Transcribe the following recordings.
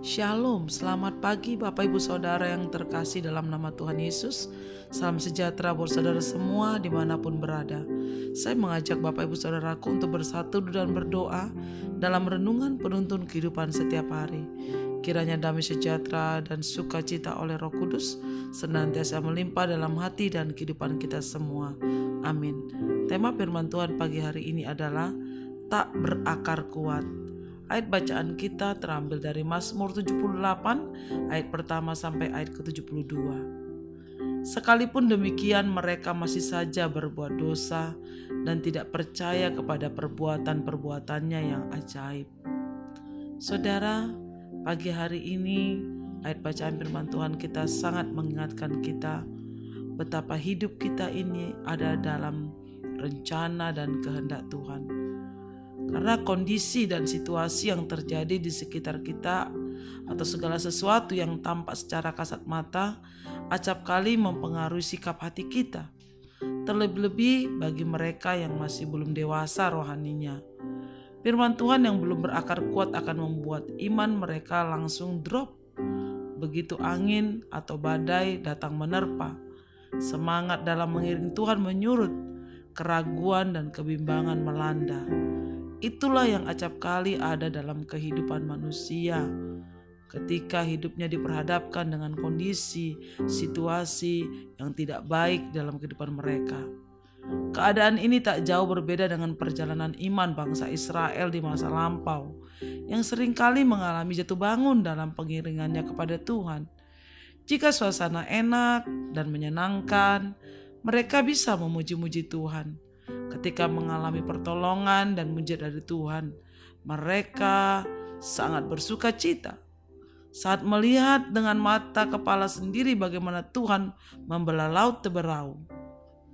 Shalom, selamat pagi Bapak Ibu Saudara yang terkasih dalam nama Tuhan Yesus. Salam sejahtera buat saudara semua di mana pun berada. Saya mengajak Bapak Ibu Saudaraku untuk bersatu dan berdoa dalam renungan penuntun kehidupan setiap hari. Kiranya damai sejahtera dan sukacita oleh Roh Kudus senantiasa melimpah dalam hati dan kehidupan kita semua. Amin. Tema firman Tuhan pagi hari ini adalah tak berakar kuat. Ayat bacaan kita terambil dari Mazmur 78 ayat pertama sampai ayat ke-72. Sekalipun demikian mereka masih saja berbuat dosa dan tidak percaya kepada perbuatan-perbuatannya yang ajaib. Saudara, pagi hari ini ayat bacaan firman Tuhan kita sangat mengingatkan kita betapa hidup kita ini ada dalam rencana dan kehendak Tuhan karena kondisi dan situasi yang terjadi di sekitar kita atau segala sesuatu yang tampak secara kasat mata acap kali mempengaruhi sikap hati kita. Terlebih-lebih bagi mereka yang masih belum dewasa rohaninya. Firman Tuhan yang belum berakar kuat akan membuat iman mereka langsung drop. Begitu angin atau badai datang menerpa, semangat dalam mengiring Tuhan menyurut, keraguan dan kebimbangan melanda. Itulah yang acap kali ada dalam kehidupan manusia. Ketika hidupnya diperhadapkan dengan kondisi, situasi yang tidak baik dalam kehidupan mereka. Keadaan ini tak jauh berbeda dengan perjalanan iman bangsa Israel di masa lampau, yang sering kali mengalami jatuh bangun dalam pengiringannya kepada Tuhan. Jika suasana enak dan menyenangkan, mereka bisa memuji-muji Tuhan ketika mengalami pertolongan dan mujizat dari Tuhan, mereka sangat bersuka cita saat melihat dengan mata kepala sendiri bagaimana Tuhan membelah laut teberau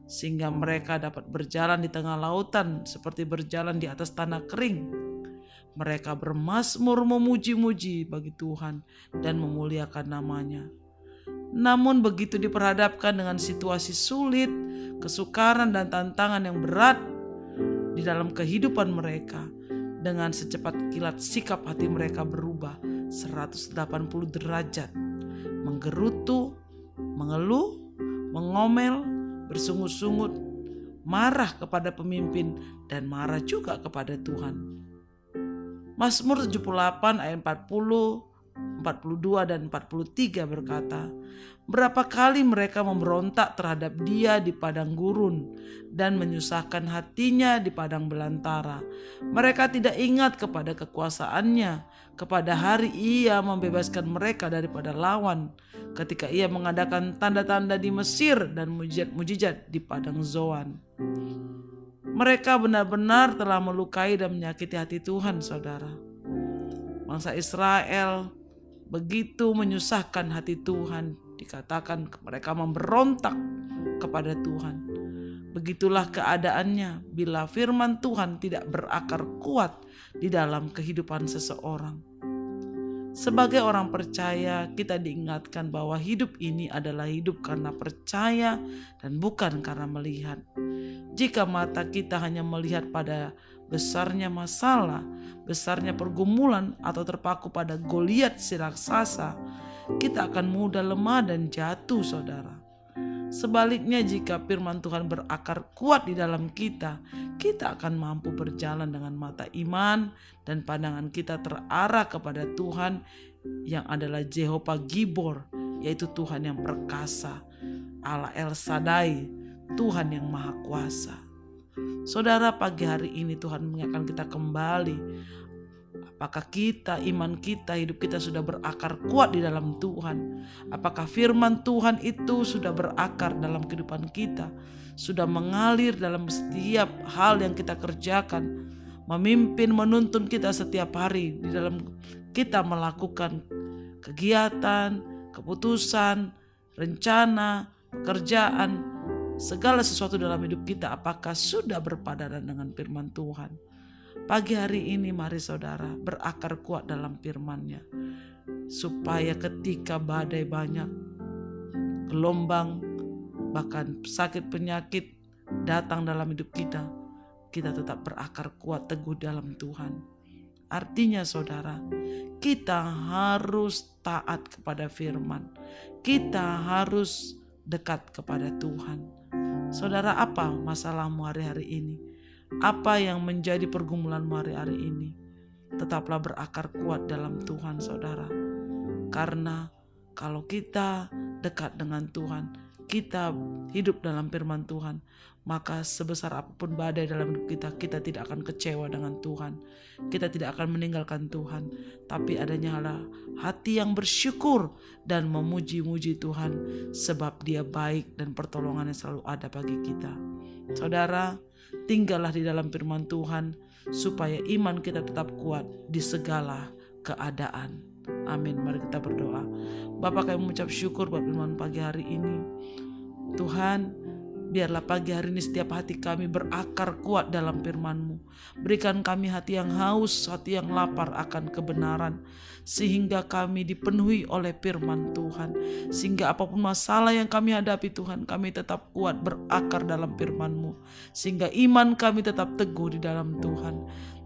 sehingga mereka dapat berjalan di tengah lautan seperti berjalan di atas tanah kering. Mereka bermasmur memuji-muji bagi Tuhan dan memuliakan namanya. Namun begitu diperhadapkan dengan situasi sulit, kesukaran dan tantangan yang berat di dalam kehidupan mereka, dengan secepat kilat sikap hati mereka berubah 180 derajat. Menggerutu, mengeluh, mengomel, bersungut-sungut, marah kepada pemimpin dan marah juga kepada Tuhan. Mazmur 78 ayat 40 42 dan 43 berkata, Berapa kali mereka memberontak terhadap dia di padang gurun dan menyusahkan hatinya di padang belantara. Mereka tidak ingat kepada kekuasaannya, kepada hari ia membebaskan mereka daripada lawan, ketika ia mengadakan tanda-tanda di Mesir dan mujizat-mujizat di padang Zoan. Mereka benar-benar telah melukai dan menyakiti hati Tuhan, saudara. Bangsa Israel begitu menyusahkan hati Tuhan. Dikatakan mereka memberontak kepada Tuhan. Begitulah keadaannya bila firman Tuhan tidak berakar kuat di dalam kehidupan seseorang. Sebagai orang percaya, kita diingatkan bahwa hidup ini adalah hidup karena percaya dan bukan karena melihat. Jika mata kita hanya melihat pada besarnya masalah, besarnya pergumulan atau terpaku pada Goliat si raksasa, kita akan mudah lemah dan jatuh saudara. Sebaliknya jika firman Tuhan berakar kuat di dalam kita, kita akan mampu berjalan dengan mata iman dan pandangan kita terarah kepada Tuhan yang adalah Jehovah Gibor, yaitu Tuhan yang perkasa, Allah El Sadai, Tuhan yang Maha Kuasa. Saudara pagi hari ini Tuhan mengingatkan kita kembali Apakah kita, iman kita, hidup kita sudah berakar kuat di dalam Tuhan? Apakah firman Tuhan itu sudah berakar dalam kehidupan kita? Sudah mengalir dalam setiap hal yang kita kerjakan, memimpin, menuntun kita setiap hari di dalam kita melakukan kegiatan, keputusan, rencana, pekerjaan, segala sesuatu dalam hidup kita apakah sudah berpadanan dengan firman Tuhan. Pagi hari ini mari saudara berakar kuat dalam firman-Nya. Supaya ketika badai banyak, gelombang, bahkan sakit penyakit datang dalam hidup kita, kita tetap berakar kuat teguh dalam Tuhan. Artinya saudara, kita harus taat kepada firman. Kita harus dekat kepada Tuhan. Saudara, apa masalahmu hari-hari ini? Apa yang menjadi pergumulanmu hari-hari ini? Tetaplah berakar kuat dalam Tuhan, saudara. Karena kalau kita dekat dengan Tuhan, kita hidup dalam firman Tuhan, maka sebesar apa pun badai dalam hidup kita, kita tidak akan kecewa dengan Tuhan. Kita tidak akan meninggalkan Tuhan, tapi adanya hati yang bersyukur dan memuji-muji Tuhan sebab dia baik dan pertolongannya selalu ada bagi kita. Saudara, tinggallah di dalam firman Tuhan supaya iman kita tetap kuat di segala keadaan. Amin. Mari kita berdoa. Bapak kami mengucap syukur buat firman pagi hari ini. Tuhan, biarlah pagi hari ini setiap hati kami berakar kuat dalam firman-Mu. Berikan kami hati yang haus, hati yang lapar akan kebenaran. Sehingga kami dipenuhi oleh firman Tuhan. Sehingga apa pun masalah yang kami hadapi Tuhan, kami tetap kuat berakar dalam firman-Mu. Sehingga iman kami tetap teguh di dalam Tuhan.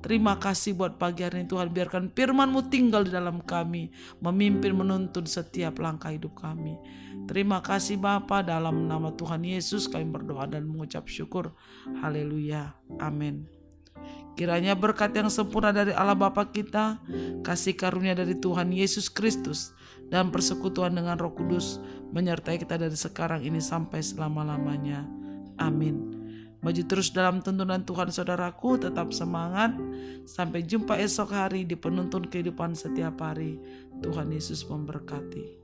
Terima kasih buat pagi hari ini Tuhan. Biarkan firman-Mu tinggal di dalam kami. Memimpin menuntun setiap langkah hidup kami. Terima kasih Bapa dalam nama Tuhan Yesus kami berdoa dan mengucap syukur. Haleluya. Amin. Kiranya berkat yang sempurna dari Allah Bapa kita, kasih karunia dari Tuhan Yesus Kristus, dan persekutuan dengan Roh Kudus menyertai kita dari sekarang ini sampai selama-lamanya. Amin. Maju terus dalam tuntunan Tuhan saudaraku, tetap semangat. Sampai jumpa esok hari di penuntun kehidupan setiap hari. Tuhan Yesus memberkati.